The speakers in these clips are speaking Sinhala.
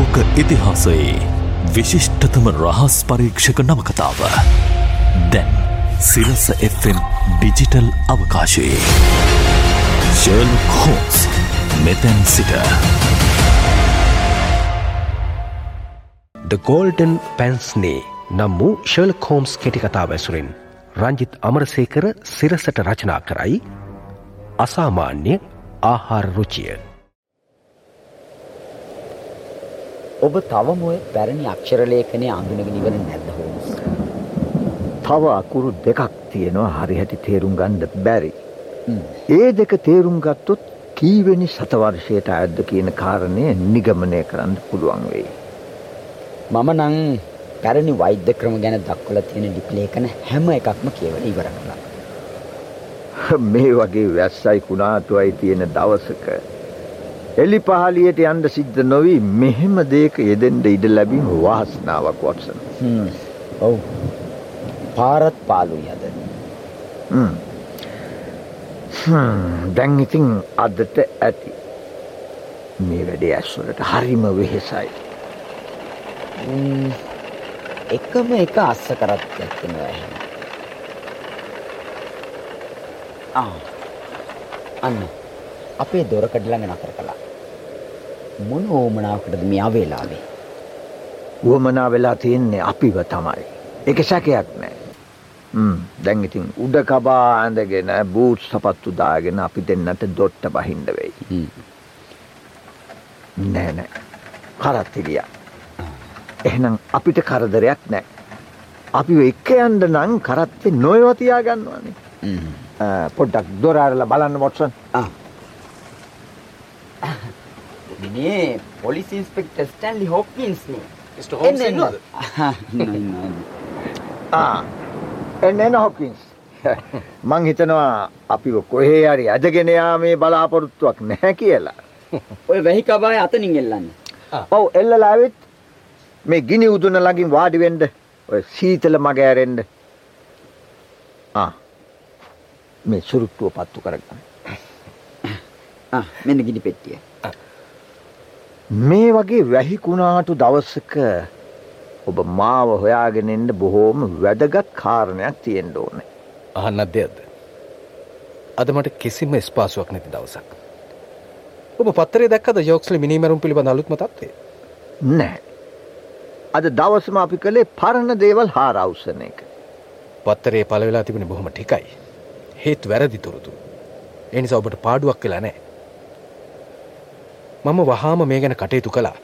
ලෝක ඉතිහාසයේ විශිෂ්ටතම රහස් පරීක්ෂක නවකතාව. දැන් සිරස Fම් ඩිජිටල් අවකාශයේ. ශර්ල් කෝස් මෙතැන් සිට. ද ගෝල්ඩන් පැන්ස්නේ නම් වූ ශර්ල් කෝම්ස් කෙටිකතාව ඇසුරින් රංජිත් අමරසේකර සිරසට රචනා කරයි අසාමාන්‍ය ආහාර රුචිය. ඔබ තවම ඔය පැරණි අක්ෂරලේඛනය අඳුනගෙන ඉවර නැද්ද හෝම්ස්? තව අකුරු දෙකක් තියෙනවා හරිහැටි තේරුම් ගන්න බැරි. ඒ දෙක තේරුම් ගත්තොත් කීවෙනි සතවර්ෂයට ඇද්ද කියන කාරණය නිගමනය කරන්න පුළුවන් වෙයි. මම නං පැරණි වෛද්‍ය ක්‍රම ගැන දක්වල තියෙන ලිපිලේඛන හැම එකක්ම කියවල ඉවර කළා. මේ වගේ වැස්සයි කුණාටුවයි තියෙන දවසක එලි පහලියට යන්න සිද්ධ නොවී මෙහෙම දෙයක යෙදෙන්ට ඉඩ ලැබීම වාසනාවක් වත්සන. ඔව්. පාරත් පාලුයි අද. දැන් ඉතින් අදට ඇති. මේ වැඩේ ඇස්වලට හරිම වෙහෙසයි. එකම එක අස්ස කරත් ඇත්තන ඇහෙන. අන්න අපේ දොරකඩ ළඟ නතර කළා. මොන ඕමනාවකටද මේ අවේලාවේ? වුවමනා වෙලා තියෙන්නේ අපිව තමයි. ඒක සැකයක් නෑ. දැන් ඉතින් උඩ කබා ඇඳගෙන බූට් සපත්තු දාගෙන අපි දෙන්නට දොට්ට බහින්ඩ වෙයි. නෑ නෑ කරත්ති ගියා. එහෙනම් අපිට කරදරයක් නෑ. අපි එක්ක යන්ඩ නං කරත්තේ නොයවතියා ගන්නවානේ. පොඩ්ඩක් දොරාරල බලන්න මොටසන් මේ පොලිස් ඉන්ස්පෙක්ට ස්ටන්ලි හොක්කින්ස්නේ එන්න එන්න. හොකින්ස් මං හිතනවා අපි කොහේ හරි අදගෙනයා මේ බලාපොරොත්තුවක් නැහැ කියලා. ඔය වැහි කබාය අතනින් එල්ලන්න. ඔව් එල්ලලාවෙත් මේ ගිනි උදුන ළඟින් වාඩිවෙන්ඩ ඔය සීතල මග ඇරෙන්ඩ මේ සුරුට්ටුව පත්තු කරගන්න. මෙන්න ගිනි පෙට්ටිය මේ වගේ වැහිකුණාටු දවස්සක ඔබ මාව හොයාගෙනෙන්ට බොහෝම වැදගත් කාරණයක් තියෙන්ට ඕනේ. අහන්න අධ්‍යයක්ද අද මට කිසිම ස්පාසුවක් නැති දවසක්. ඔබ පත්තරේ දැක්කද යෝක්ස්ල මිනිමරුම් පිළිබඳ අලුත්ම තත්වේ නෑ අද දවසම අපි කළේ පරණ දේවල් හාරවසන එක. පත්තරේ පලවෙලා තිබෙන බොහොම ටිකයි. හේත් වැරදි තුරුතු එනිසා ඔබට පාඩුවක් වෙලා නෑ මම වහාම මේ ගැන කටයුතු කළා.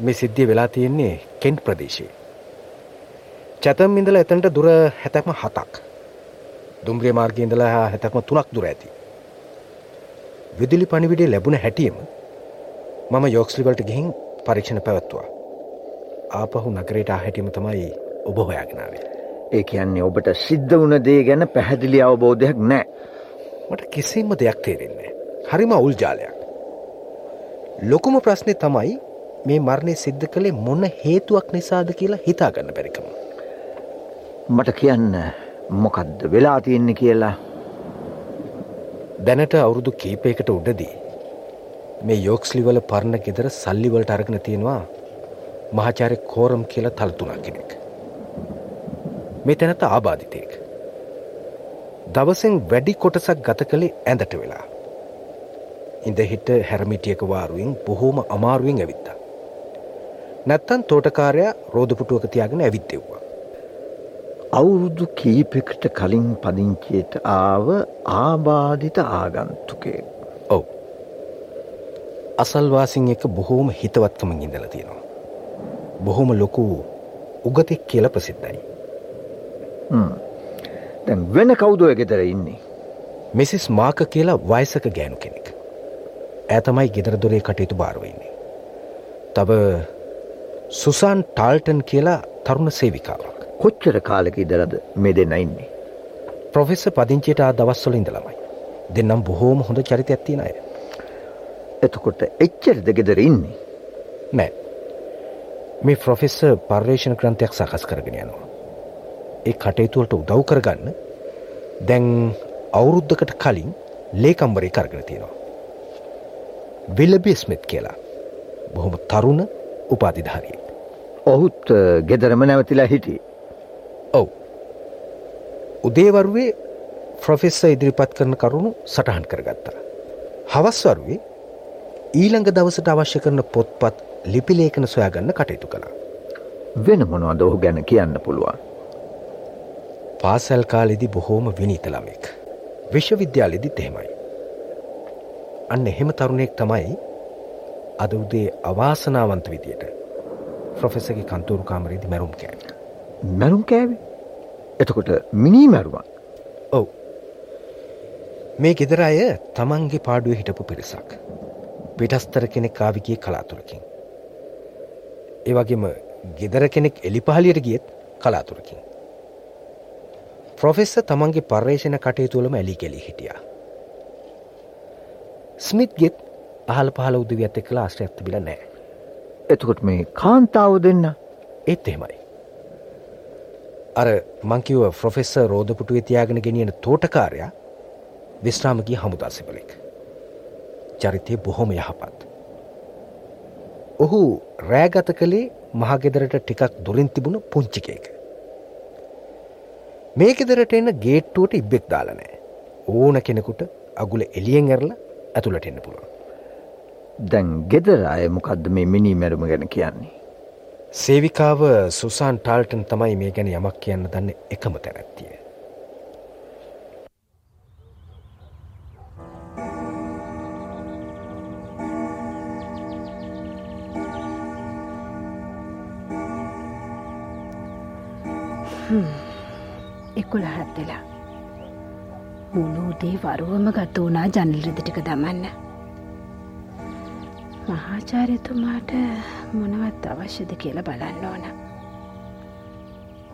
මේ සිද්ධිය වෙලා තියෙන්නේ කෙන්ට් ප්‍රදේශයේ. චැතම් ඉඳලා එතනට දුර හැතැක්ම හතක්. දුම්රිය මාර්ගය ඉඳලා හැතැක්ම තුනක් දුර ඇති. විදුලි පණිවිඩේ ලැබුණ හැටියම මම යෝක්ස්ලිවලට ගිහින් පරීක්ෂණ පැවැත්තුවා. ආපහු නගරයට හැටියම තමයි ඔබ හොයාගෙනාවේ ඒ කියන්නේ ඔබට සිද්ධ වුණ දේ ගැන පැහැදිලි අවබෝධයක් නෑ. මට කිසිම දෙයක් තේරෙන්නේ හරිම අවුල් ජාලයක් ලොකුම ප්‍රශ්නය තමයි මේ මරණය සිද්ධ කළේ මොන හේතුවක් නිසාද කියලා හිතාගන්න බැරිකම. මට කියන්න මොකක්ද වෙලා තියෙන්නේ කියලා දැනට අවුරුදු කීපයකට උඩදී මේ යෝක්ස්ලිවල පරණ ගෙදර සල්ලිවලට අරගෙන තියෙනවා මහාචාරය කෝරම් කියලා තල්තුනා කෙනෙක්. මේ තැනත ආබාධිතයෙක්. දවසෙන් වැඩි කොටසක් ගත කළේ ඇඳට වෙලා. ඉඳ හිට හැරමිටියක වාරුවෙන් බොහෝම අමාරුවෙන් ඇවිත්ත. නැත්තන් තෝටකාරයා රෝධපුටුවක තියාගෙන ඇවිත්තෙව්වා. අවුරුදු කීපෙකට කලින් පදිංචයට ආව ආබාධිත ආගන්තුකේ. ඔව්. අසල්වාසින් එක බොහෝම හිතවත්කමින් ඉඳල තියෙනවා. බොහොම ලොකු උගතෙක් කියල ප්‍රසිද්ධයි. දැන් වෙන කවුදුව ගෙදර ඉන්නේ. මෙසිස් මාක කියලා වයසක ගෑනු කෙනෙක්. ඇතමයි ගෙදරදොරේ කටයුතු භාරවෙන්නේ. තව සුසාන් ටාල්ටන් කියලා තරුණ සේවිකාවක්. කොච්චර කාලක ඉදරද මේ දෙන්න ඉන්නේ. ප්‍රොෆෙස්ස පදිංචයට දවස්වල ඉඳලමයි. දෙන්නම් බොහෝම හොඳ චරිත ඇත්තින අය. එතකොට එච්චරද ගෙදර ඉන්නේ. නෑ. මේ ප්‍රොෆෙස්ස පර්යේෂණ ක්‍රන්තයක් සකස් කරගෙන යනවා. ඒ කටයුතුවලට උදව් කරගන්න දැන් අවුරුද්ධකට කලින් ලේකම්බරේ කරගෙන තියෙනවා. විලබි ස්මිත් කියලා බොහොම තරුණ උපාධිධාරියෙක්. ඔහුත් ගෙදරම නැවතිලා හිටිය. ඔව්. උදේවරුවේ ප්‍රොෆෙස්ස ඉදිරිපත් කරන කරුණු සටහන් කරගත්තා. හවස්වරුවේ ඊළඟ දවසට අවශ්‍ය කරන පොත්පත් ලිපිලේඛන සොයාගන්න කටයුතු කළා. වෙන මොනවද ඔහු ගැන කියන්න පුළුවන්. පාසැල් කාලෙදි බොහෝම විනීත ළමෙක්. විශ්වවිද්‍යාලෙදිත් එහෙමයි. අන්න එහෙම තරුණයෙක් තමයි අද උදේ අවාසනාවන්ත විදියට ප්‍රොෆෙසගේ කන්තෝරු කාමරේදි මැරුම් කෑව. මැරුම් කෑවේ. එතකොට මිනී මැරුවන්. ඔව්. මේ ගෙදර අය තමන්ගේ පාඩුව හිටපු පිරිසක්. පිටස්තර කෙනෙක් ආවිගේ කලාතුරකින්. ඒවගේම ගෙදර කෙනෙක් එලිපහලියට ගියත් කලාතුරකින්. ප්‍රොෆෙස්ස තමන්ගේ පර්යේෂණ කටයුතුවලම ඇලි කෙලි හිටියා. ස්මිත් ගෙත් අහල පහල උදවියත් එක්ලා ආශ්‍රය ඇත්තබිල නෑ. එතකොට මේ කාන්තාව දෙන්න ඒත් එහෙමයි. අර මංකිව ෆ්‍රොෆෙස්ස රෝධපුටුව තියාගෙන ගෙනියන තෝටකාරයා විශ්‍රාමගී හමුදාසිපලෙක්. චරිතය බොහොම යහපත්. ඔහු රෑගත කළේ මහගෙදරට ටිකක් දුරින් තිබුණ පුංචිකේක. මේකෙදරට එන්න ගේට්ටුවට ඉබ්බෙක් දාලනෑ. ඕන කෙනෙකුට අගුල එලියෙන් ඇරල ඇතුළට එන්න පුළුවන්. දැන් ගෙදර අය මොකක්ද මේ මිනී මැරුම ගැන කියන්නේ. සේවිකාව සුසාන් ටාල්ටන් තමයි මේ ගැන යමක් කියන්න දන්න එකම තැනැත්තිය. එකොළහත් වෙලා මුළුදේ වරුවම ගත වුණා ජනල්රද ටික දමන්න. මහාචාරයතුමාට මොනවත් අවශ්‍යද කියලා බලන්න ඕන.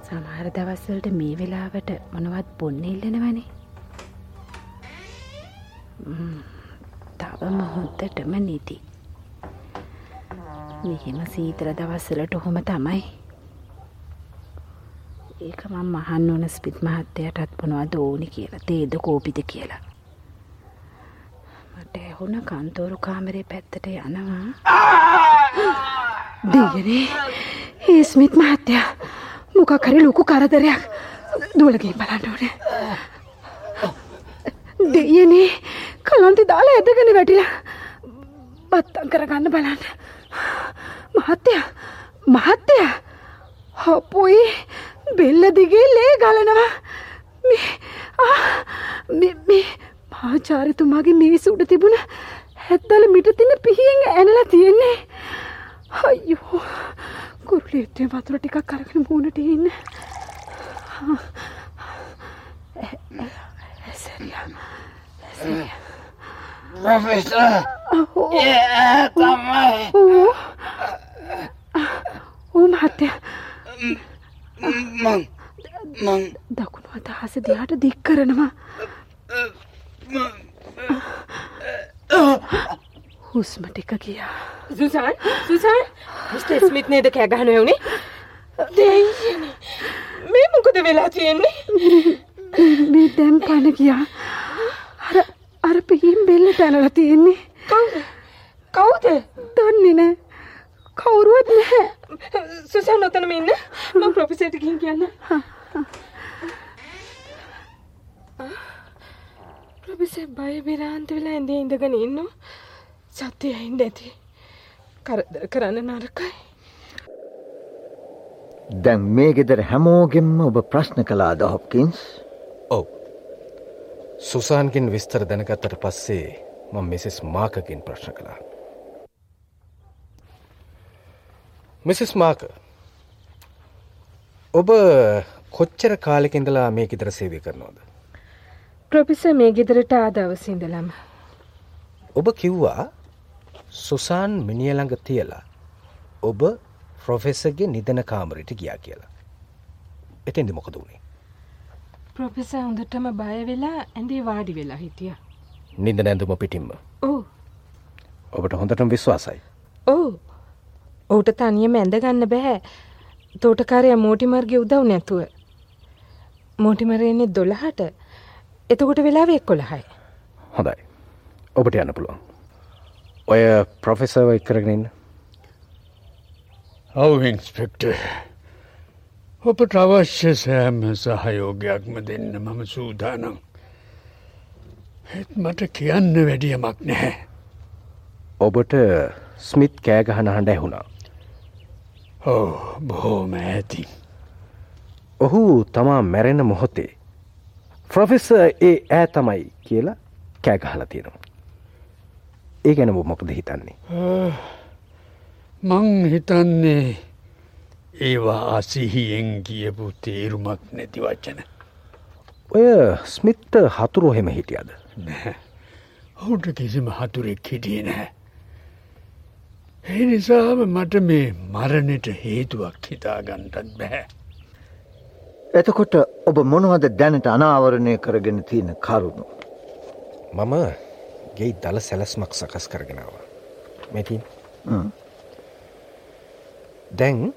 සමහර දවස්සලට මේ වෙලාවට මොනවත් බොන්න ඉල්ලනවනේ. තවම හොන්තටම නිති මෙහෙම සීතල දවස්සලට ඔහොම තමයි ඒක මං මහන්න ඕන ස්පිත් මහත්තයටත් මොනවද ඕනි කියලා තේද කෝපිද කියලා. මට ඇහුණ කන්තෝරු කාමරේ පැත්තට යනවා. දෙයනේ ඒ ස්මිත් මහත්තයා මොකක් හරි ලොකු කරදරයක් දුවලගේ බලන්න ඕනේ. දෙයනේ කලන්ති දාලා ඇදගෙන වැටිලා බත්තම් කරගන්න බලන්න. මහත්තයා මහත්තයා හපොයි බෙල්ල දිගේ ලේ ගලනවා. මේ පාචාරිතුමාගේ මේස උඩ තිබුණ හැත්තල මිට තින පිහියෙන් ඇනලා තියෙන්නේ. අයියෝ කුරුලේත්තේ වතුර ටිකක් කරගෙන මූුණට ඉන්න. ඕ මහත්තය මං මං. දකුණු අදහස දිහාට දික් කරනවා. හුස්ම ටික ගියා. සුසාන් සුසාන් මිස්ටර් ස්මිත් නේද කෑගහන වුණේ දෙයියනේ මේ මොකද වෙලා තියෙන්නේ? මේ දැම් පන ගියා. අර අර පිහිම් බෙල්ල පැනලා තියෙන්නේ කවුද කවුද දන්නේ නෑ කවුරුවත් නැහැ සුසන් නොතනම ඉන්න මම ප්‍රොෆෙසර්ට ගිහින් කියන්න ප්‍රොෆෙසර් බය විරාන්ත වෙලා ඇඳේ ඉඳගෙන ඉන්නවා සත්‍ය ඇහින්ද ඇති කරදර කරන්න නරකයි. දැන් මේ ගෙදර හැමෝගෙන්ම ඔබ ප්‍රශ්න කලාද හොප්කින්ස්? ඔව්. සුසාන්ගෙන් විස්තර දැනගත්තට පස්සේ මම මෙසෙස් මාකගෙන් ප්‍රශ්න කළා. මිසිස් මාක ඔබ කොච්චර කාලෙකින්දලා මේ ගෙදර සේවය කරනවද? ප්‍රොෆෙසර් මේ ගෙදරට ආ දවසින්දලම ඔබ කිව්වා සුසාන් මිනිිය ළඟ තියලා ඔබ ප්‍රොෆෙසර්ගේ නිදන කාමරයට ගියා කියලා. එතෙන්දි මොකද වුණේ ප්‍රොෆෙසර් හොඳටම බය වෙලා ඇඳේ වාඩි වෙලා හිටිය. නිද නැඳුම පිටිම්ම ඕ ඔබට හොඳටම විශ්වාසයි. ඕ ඔහුට තනියම ඇඳගන්න බැහැ තෝටකාරය මෝටිමර්ගේ උදව් නැතුව මෝටිමරයන්නේ දොළහට. එතකොට වෙලාව එක්කොළහයි. හොඳයි. ඔබට යන්න පුළුවන් ඔය ප්‍රොෆෙසර්ව එක්කරගෙනන්න ඔව් ඉන්ස්පෙක්ට ඔබට අවශ්‍ය සෑම සහයෝගයක්ම දෙන්න මම සූදානම්. ඒත් මට කියන්න වැඩියමක් නැහැ. ඔබට ස්මිත් කෑගහන හඬ ඇහුණා. ඔව් බොහෝම ඇති. ඔහු තමා මැරෙන මොහොතේ. ෆ්‍රොෆෙස ඒ ඈ තමයි කියලා කෑගහලා තියෙනවා. ඒ ගැන මොකද හිතන්නේ. මං හිතන්නේ ඒවා අසිහියෙන් කියපු තේරුමක් නැති වචන. ඔය ස්මිත්ට හතුරු හෙම හිටියද. නැහැ. ඔහුට කිසිම හතුරෙක් හිටිය නැහැ. ඒ නිසාම මට මේ මරණට හේතුවක් හිතාගන්ටත් බැහැ. එතකොට ඔබ මොනවද දැනට අනාවරණය කරගෙන තියෙන කරුණු. මම ගෙයි දල සැලස්මක් සකස් කරගෙනාව. මෙතින් දැන්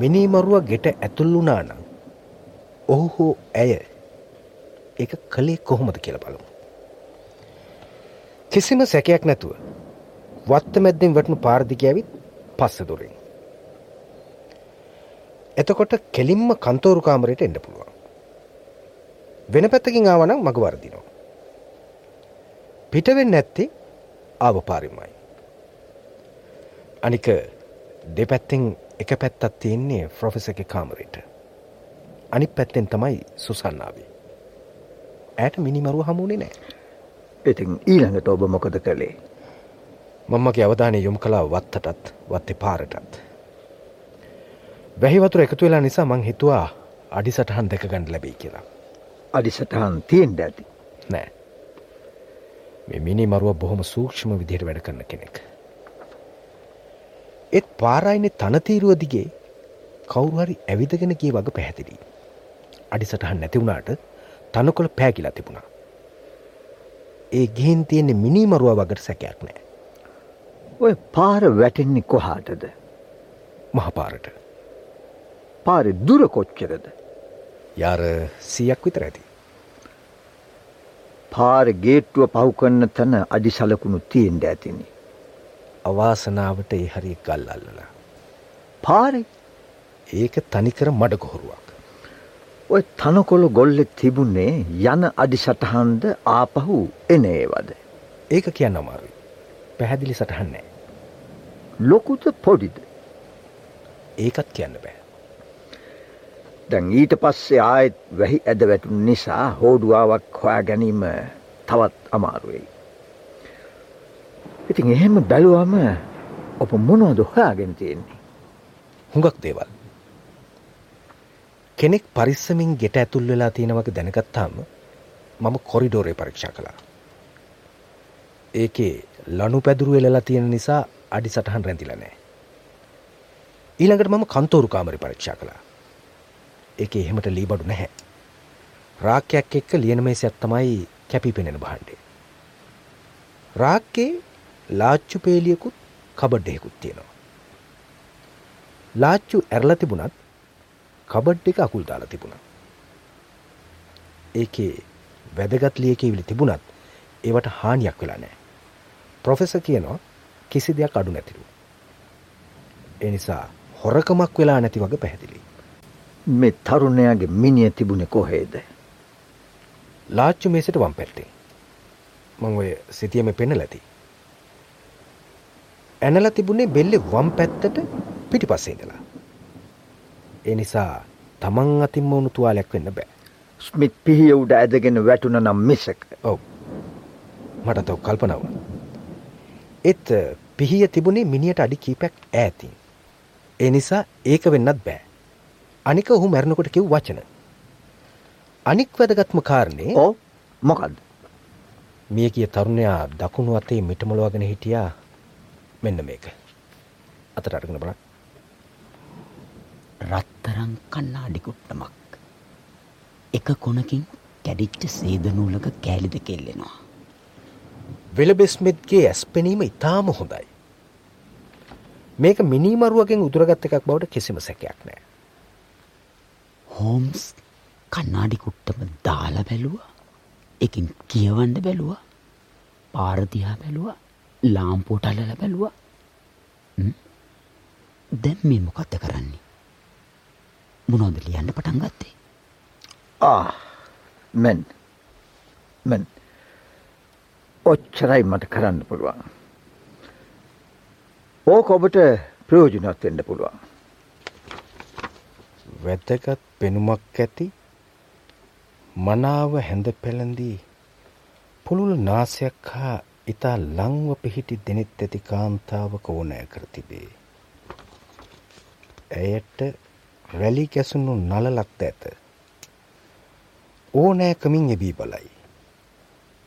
මිනිමරුව ගෙට ඇතුල් වුණා නම් ඔහු හෝ ඇය එක කළේ කොහොමද කියල බලමු. කිසිම සැකයක් නැතුව වත්ත මැද්දෙන් වටනු පාර්දිකඇවිත් පස්ස දුරින්. එතකොට කෙලින්ම කන්තෝරු කාමරයට එන්න පුළුවන්. වෙන පැත්තකින් ආවනම් මග වර්දිනවා. පිටවෙන්න ඇත්තේ ආවපාරිමයි. අනික දෙපැත්තෙන් එක පැත්තත් තියෙන්නේ ෆ්‍රොෆෙස එක කාමරයට. අනි පැත්තෙන් තමයි සුසන්නාවේ. ඇයට මිනිමරුව හමුණේ නෑ. ඉතින් ඊළඟට ඔබ මොකද කළේ. මම්මගේ අවධානය යොම් කලා වත්තටත් වත්තේ පාරටත්. වැහිවතුර එකතු වෙලා නිසා මං හිතුවා අඩිසටහන් දෙක ගණඩ ලැබී කියලා. අඩිසටහන් තියෙන් ඇති. නෑ. මේ මිනි මරුව බොහොම සූක්ෂම විදිහයට වැඩ කරන කෙනෙක්. එත් පාරයිනෙ තනතීරුව දිගේ කවුරුහරි ඇවිදගෙන කිය වග පැහැදිලි. අඩිසටහන් නැතිවුණාට තනකොළ පෑකිලා තිබුණා. ඒ ගිහින් තියෙන්නේ මිනිමරුව වගට සැකයක් නෑ. ඔය පාර වැටෙන්නේ කොහාටද. මහපාරට. පාරෙ දුර කොච්චරද. යාර සියක් විතර ඇති. පාර ගේට්ටුව පව් කරන්න තැන අඩි සලකුණු තියෙන්ට ඇතිනි. අවාසනාවට ඒ හරි ගල් අල්ලලා. පාරි ඒක තනිකර මඩගොහොරුවක්. ඔය තනකොළ ගොල්ලෙ තිබුණේ යන අඩි සටහන්ද ආපහු එන ඒවද. ඒක කියන්න අමාරුයි. පැහැදිලි සටහන්නෑ. ලොකුද පොඩිද. ඒකත් කියන්න බෑ. දැන් ඊට පස්සේ ආයෙත් වැහි ඇද වැටුන් නිසා හෝඩුවාවක් හොයා ගැනීම තවත් අමාරුවෙයි. ඉතින් එහෙම බැලුවම ඔප මොනවද හොයාගෙන තියෙන්නේ. හුඟක් දේවල්. කෙනෙක් පරිස්සමින් ගෙට ඇතුල් වෙලා තියෙනවක දැනගත්තාම මම කොරිඩෝරේ පරීක්ෂා කළා. ඒකේ ලනු පැදුරු වෙලලා තියෙන නිසා අඩි සටහන් රැඳිලා නෑ. ඊළඟට මම කන්තෝරු කාමරේ පරීක්ෂා කළා. ඒකේ එහෙමට ලී බඩු නැහැ. රාක්කයක් එක්ක ලියන මේසයක් තමයි කැපී පෙනෙන භාණ්ඩය. රාක්කේ ලාච්චු පේලියකුත් කබඩ්ඩයකුත් තියෙනවා. ලාච්චු ඇරලා තිබුණත් කබඩ් එක අකුල් දාලා තිබුණා. ඒකේ වැදගත් ලියකිවිලි තිබුණත් ඒවට හානියක් වෙලා නැහැ. ප්‍රොෆෙසර් කියනවා කිසි දෙයක් අඩු නැතිලු. ඒ නිසා හොරකමක් වෙලා නැති වගේ පැහැදිලි. මේ තරුණයාගේ මිනිය තිබුණේ කොහේද? ලාච්චු මේසට වම් පැත්තේ. මං ඔය සිතියම පෙන්නලා ඇති. ඇනලා තිබුණේ බෙල්ලේ වම් පැත්තට පිටිපස්සේ ඉඳලා. ඒ නිසා තමන් අතින්ම වුණු තුවාලයක් වෙන්න බෑ. ස්මිත් පිහිය උඩ ඇදගෙන වැටුණ නම් මිසක. ඔව්. මට තව කල්පනා වුණා. ඒත් පිහිය තිබුණේ මිනියට අඩි කීපයක් ඈතින්. ඒ නිසා ඒක වෙන්නත් බෑ. අනික ඔහු මැරණකොට කිව් වචන. අනික් වැදගත්ම කාරණේ ඕ මොකක්ද. මිය කිය තරුණයා දකුණු අතේ මිටමොලවගෙන හිටියා මෙන්න මේක. අතට අරගෙන බලන්න. රත්තරං කන්නාඩිකුට්ටමක්. එක කොනකින් කැඩිච්ච සේදනූලක කෑලිද කෙල්ලෙනවා. වෙලබෙස්මෙත්ගේ ඇස් පෙනීම ඉතාම හොඳයි. මේක මිනිමරුවගෙන් උදුරගත්ත එකක් බවට කිසිම සැකයක් නෑ. හෝම්ස් කන්නාඩිකුට්ටම දාලා බැලුව එකින් කියවන්ඩ බැලුව පාරදිහා බැලුව ලාම්පෝට අලල බැලුව දැන් මේ මොකක්ද කරන්නේ? මොනවද ලියන්න පටන් ගත්තේ? ආ මෙන් මෙන් ඔච්චරයි මට කරන්න පුළුවන්. ඕක ඔබට ප්‍රයෝජනවත් වෙන්න පුළුවන්. වැදගත් පෙනුමක් ඇති මනාව හැඳ පෙළඳී පුළුල් නාසයක් හා ඉතා ලංව පිහිටි දෙනෙත් ඇති කාන්තාවක ඕනෑ කර තිබේ. ඇයට රැලි කැසුණු නලලක්ද ඇත. ඕනෑකමින් එබී බලයි.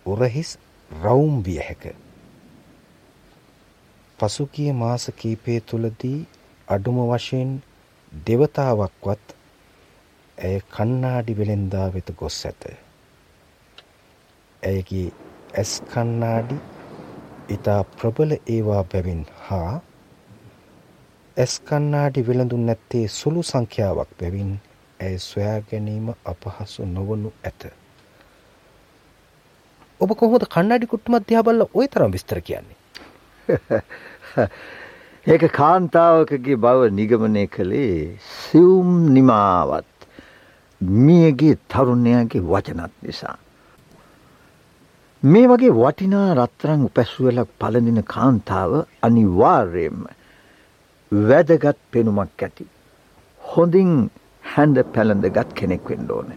උරහිස් රවුම් විය හැක. පසුගිය මාස කීපය තුළදී අඩුම වශයෙන් දෙවතාවක්වත් ඇය කන්නාඩි වෙළෙන්දා වෙත ගොස් ඇත. ඇයගේ ඇස් කන්නාඩි ඉතා ප්‍රබල ඒවා බැවින් හා ඇස් කන්නාඩි වෙළඳුන් නැත්තේ සුළු සංඛ්‍යාවක් බැවින් ඇය සොයා ගැනීම අපහසු නොවනු ඇත. ඔබ කොහොද කණ්ඩාඩි කුට්ටුමත් දිහාබල්ල ඔය තරම් විස්තර කියන්නේ. ඒක කාන්තාවකගේ බව නිගමනය කළේ සිවුම් නිමාවත් මියගේ තරුණයගේ වචනත් නිසා. මේ වගේ වටිනා රත්තරං උපැස්ුවලක් පලඳින කාන්තාව අනිවාර්යයෙන්ම වැදගත් පෙනුමක් ඇති. හොඳින් හැඳ පැළඳගත් කෙනෙක් වෙන්න ඕන.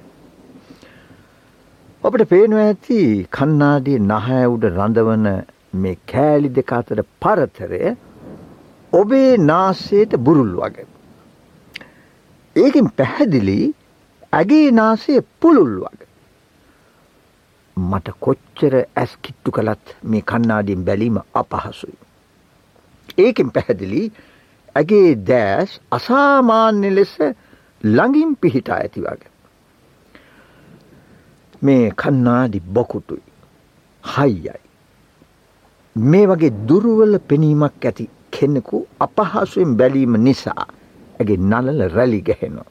ඔබට පේනවා ඇති කන්නාඩිය නහය උඩ රඳවන මේ කෑලි දෙක අතර පරතරය ඔබේ නාසයට බුරුල් වගේ. ඒකින් පැහැදිලි ඇගේ නාසය පුළුල් වගේ. මට කොච්චර ඇස් කිට්ටු කළත් මේ කන්නාඩියෙන් බැලීම අපහසුයි. ඒකෙන් පැහැදිලි ඇගේ දෑස් අසාමාන්‍ය ලෙස ළඟින් පිහිටා ඇති වගේ. මේ කන්නාඩි බොකුටුයි. හයියයි. මේ වගේ දුරුවල පෙනීමක් ඇති කෙනෙකු අපහසුවෙන් බැලීම නිසා ඇගේ නලල රැලි ගැහෙනවා.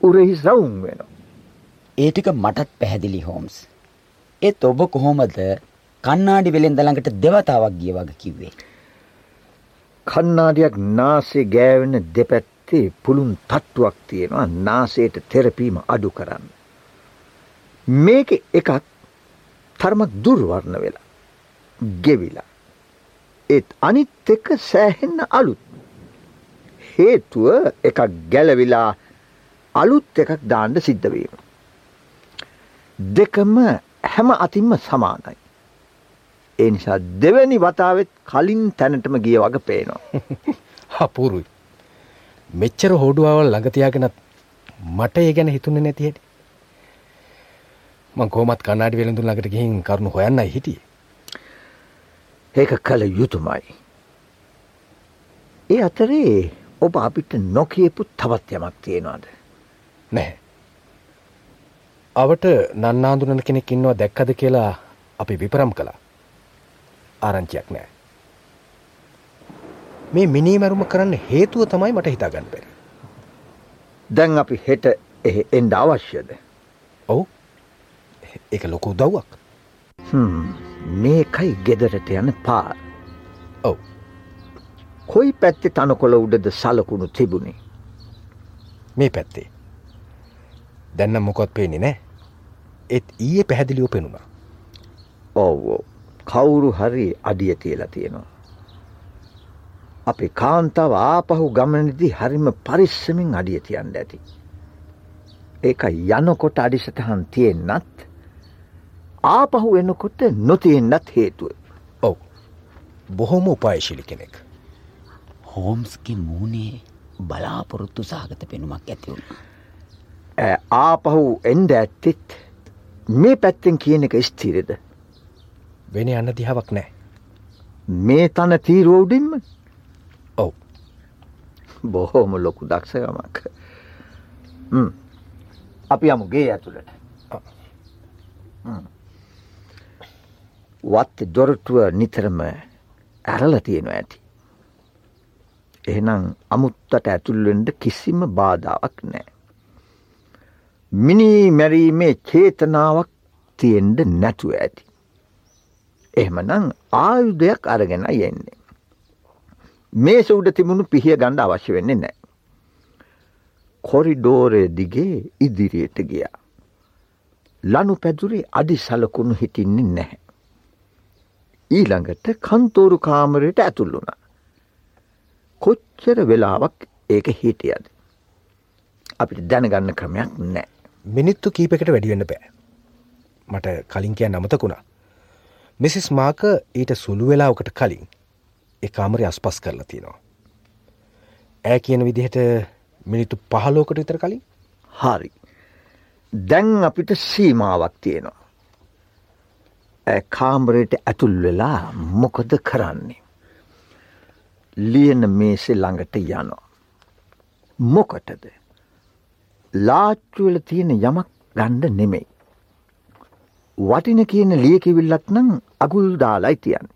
උරෙහි සවුම් වෙනවා. ඒ ටික මටත් පැහැදිලි හෝම්ස්. ඒත් ඔබ කොහොමද කන්නාඩි වෙලෙන්ද ළඟට දෙවතාවක් ගිය වගේ කිව්වේ? කන්නාඩියක් නාසයේ ගෑවෙන දෙපැත්තේ පුළුන් තට්ටුවක් තියෙනවා නාසයට තෙරපීම අඩු කරන්න. මේක එකක් තරමක් දුර්වර්ණ වෙලා ගෙවිලා. ඒත් අනිත් එක සෑහෙන්න අලුත්. හේතුව එකක් ගැලවිලා අලුත් එකක් දාන්න සිද්ධ වීම. දෙකම හැම අතින්ම සමානයි. ඒ නිසා දෙවැනි වතාවෙත් කලින් තැනටම ගිය වගේ පේනවා. අපූරුයි. මෙච්චර හෝඩුවාවල් ළඟ තියාගෙනත් මට ඒ ගැන හිතුනේ නැති හැටි. මං කොහොමත් කණ්ණාඩි වෙළඳුන් ළඟට ගිහින් කරුණු හොයන්නයි හිටියේ. ඒක කළ යුතුමයි. ඒ අතරේ ඔබ අපිට නොකියපු තවත් යමක් තියෙනවාද. නැහැ. අවට නන්නාඳුනන කෙනෙක් ඉන්නවා දැක්කද කියලා අපි විපරම් කළා. ආරංචියක් නෑ. මේ මිනීමැරුම කරන්න හේතුව තමයි මට හිතාගන්න බැරි. දැන් අපි හෙට එහි එන්ඩ අවශ්‍යද. ඔවු එක ලොකු දව්වක්. මේකයි ගෙදරට යන පාර. ඔව්. කොයි පැත්තේ තනකොළ උඩද සලකුණු තිබුණේ. මේ පැත්තේ. දැන්න මොකොත් පේනෙ නෑ. ඒත් ඊයේ පැහැදිලිව පෙනුණා. ඔව්ෝ කවුරු හරි අඩිය තියලා තියෙනවා. අපි කාන්තාව ආපහු ගමනදි හරිම පරිස්සමින් අඩිය තියන්න ඇති. ඒක යනකොට අඩිසටහන් තියෙන්නත් ආපහු එනකොට නොතියෙන්න්නත් හේතුව. ඔව් බොහොම උපායශිලි කෙනෙක්. හෝම්ස්ගේ මූනේ බලාපොරොත්තු සාගත පෙනුමක් ඇතිවුණ. ආපහු එන්ඩ ඇත්තෙත් මේ පැත්තෙන් කියන එක ස්තීරද. වෙන යන්න දිහාවක් නෑ. මේ තන තීරුවවුඩින්ම ඔව් බොහෝම ලොකු දක්ෂයමක් අපි අමුගේ ඇතුළට වත් දොරටුව නිතරම ඇරල තියෙනවා ඇති. එහෙනම් අමුත්තට ඇතුල්වෙන්ඩ කිසිම බාධාවක් නෑ. මිනි මැරීමේ චේතනාවක් තියෙන්ඩ නැතුව ඇති. එහෙමනම් ආයුධයක් අරගෙන යෙන්නේ. මේස උඩ තිබුණු පිහිය ගණ්ඩ අවශ්‍ය වෙන්නේ නෑ. කොරිඩෝරය දිගේ ඉදිරියට ගියා. ලනු පැදුරේ අඩි සලකුණු හිටින්නේ නැහැ. ඊළඟට කන්තෝරු කාමරයට ඇතුල්ලුණ. කොච්චර වෙලාවක් ඒක හිටියද. අපිට දැනගන්න ක්‍රමයක් නෑ. මිනිත්තු කීපකට වැඩිවෙන්න බෑ. මට කලින් කියන්න අමතකුණා. මිසිස් මාක ඊට සුළු වෙලාවකට කලින් ඒ කාමරය අස්පස් කරලා තියෙනවා. ඇය කියන විදිහට මිනිත්තු පහලෝකට විතර කලින් හරි. දැන් අපිට සීමාවක් තියෙනවා. ඇ කාමරයට ඇතුල් වෙලා මොකද කරන්නේ. ලියන මේසෙ ළඟට යනවා. මොකටද. ලාච්චුවල තියෙන යමක් ගණ්ඩ නෙමෙයි. වටින කියන ලියකිවිල්ලක් නම් අගුල් දාලයි තියන්න.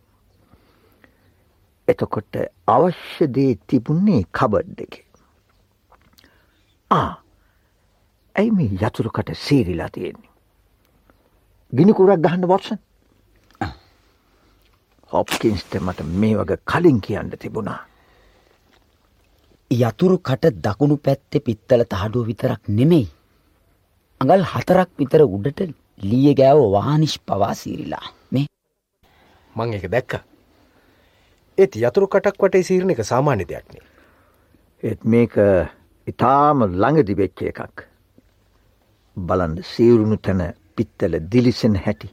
එතකොට අවශ්‍ය දේ තිබුන්නේ කබඩ් එක. ආ ඇයි මේ යතුරුකට සීරිලා තියෙන්නේ. ගිනිකුරක් ගහන්න වොටසන් හොප්කින්ස්ට මට මේ වගේ කලින් කියන්න තිබුණා. යතුරු කට දකුණු පැත්තෙ පිත්තල තහඩුව විතරක් නෙමෙයි. අඟල් හතරක් විතර උඩට ලිය ගෑව වානිශ් පවා සීරිලා මේ මං එක දැක්ක. ඒත් යතුරු කටක් වටේ සීරණ එක සාමාන්‍ය දෙයක්නේ. ඒත් මේක ඉතාම ළඟදි වෙච්ච එකක්. බලන්ඩ සීරුණු තැන පිත්තල දිලිසෙන හැටි.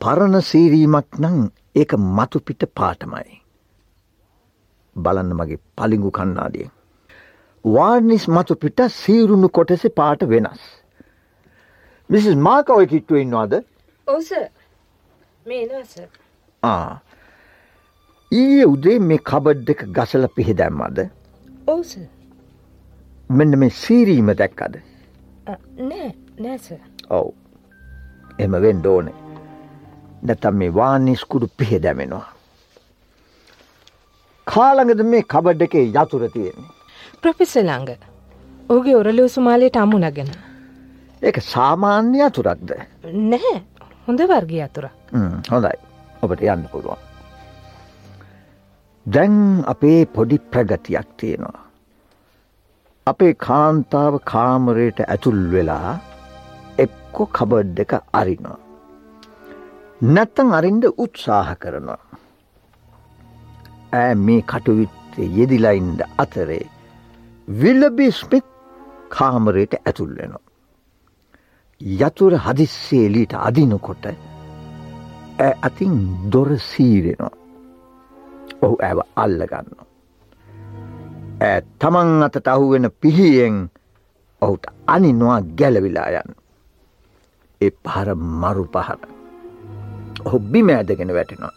පරණ සීරීමක් නං ඒක මතුපිට පාටමයි. බලන්න මගේ පලිඟු කන්නාදිය. වාර්නිස් මතු පිට සීරුණු කොටෙස පාට වෙනස්. මිසිස් මාක ඔය කිට්ටුව ඉන්නවාද? ආ. ඊයේ උදේ මේ කබඩ් එක ගසල පිහිදැම්මද? ඔවස මෙන්න මේ සීරීම දැක්කද? නෑ නෑස ඔව්. එම වෙන් ඕනේ නැතම් මේ වානිස්කුඩු පිහෙදැමෙනවා කාළඟද මේ කබඩ් එකේ යතුර තියෙන්නේ? ප්‍රොෆෙස ළඟ. ඕගේ ඔරලෝ සුමාලයට අමුණගෙන ඒක සාමාන්‍ය අතුරක්ද නැහැ. හොඳ වර්ගය අතුරක් හොඳයි. ඔබට යන්න පුළුවන්. දැන් අපේ පොඩි ප්‍රගතියක් තියෙනවා. අපේ කාන්තාව කාමරයට ඇතුල් වෙලා එක්කො කබඩ් එක අරිනවා නැත්තං අරින්ඩ උත්සාහ කරනවා ඇ මේ කටුවිත්තේ යෙදිලයින්ඩ අතරේ විල්ලබි ස්මිත් කාමරයට ඇතුල් වෙනවා යතුර හදිස්සේලීට අදිනකොට ඇ අතින් දොර සීරෙනවා. ඔහු ඇව අල්ලගන්න. ඇ තමන් අතට අහුවෙන පිහියෙන් ඔහුට අනිනවා ගැලවිලා යන්. ඒ පහර මරු පහර. ඔහු බිම ඇදගෙන වැටෙනවා.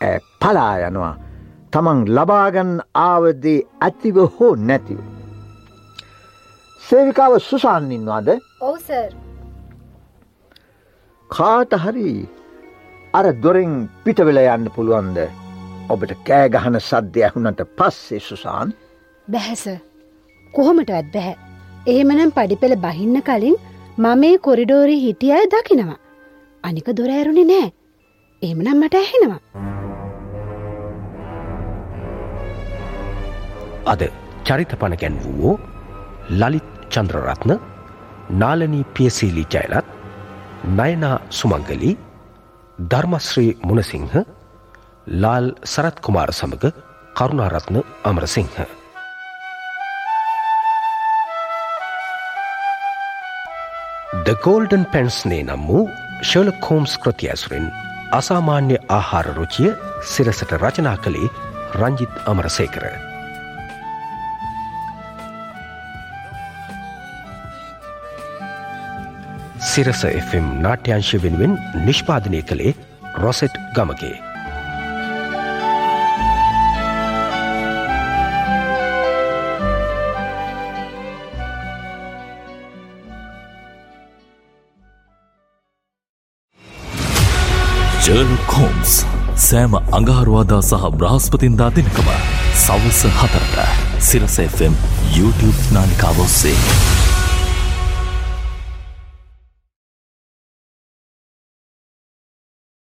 ඇ පලා යනවා. තමන් ලබාගන්න ආවදේ ඇතිව හෝ නැතිව. සේවිකාව සුසාන්නින්වාද ඔවුසර් කාට හරි අර දොරෙන් පිටවෙල යන්න පුළුවන්ද? ඔබට කෑගහන සද්ධ ඇහුනට පස්සේ සුසාන්? බැහැස කොහොමටවත් බැහැ. එහෙමනම් පඩිපෙළ බහින්න කලින් මම මේ කොරිඩෝරි හිටිය අය දකිනවා අනික දොර ඇරුණි නෑ එහෙමනම් මට ඇහෙනවා අද චරිතපන ගැන්වූවෝ ලලිත් චන්ද්‍රරත්න නාලනී පියසීලි ජයලත් නයනා සුමංගලි ධර්මශ්‍රී මුණසිංහ ලාල් සරත් කුමාර සමග කරුණාරත්න අමරසිංහ. ද ගෝල්ඩන් පැන්ස්නේ නම් වූ ශලක් හෝම්ස් කෘති ඇසුරින් අසාමාන්‍ය ආහාර රුචිය සිරසට රචනා කළේ රංජිත් අමරසේකර. සිරස FM නාට්‍යංශ වෙනුවෙන් නිෂ්පාදනය කළේ රොසෙට් ගමගේ. ජර්ලොක් හෝම්ස් සෑම අඟහරුවාදා සහ බ්‍රහස්පතින්දා දෙනකම සවස හතරට සිරස FM YouTube නාලිකාව ඔස්සේ.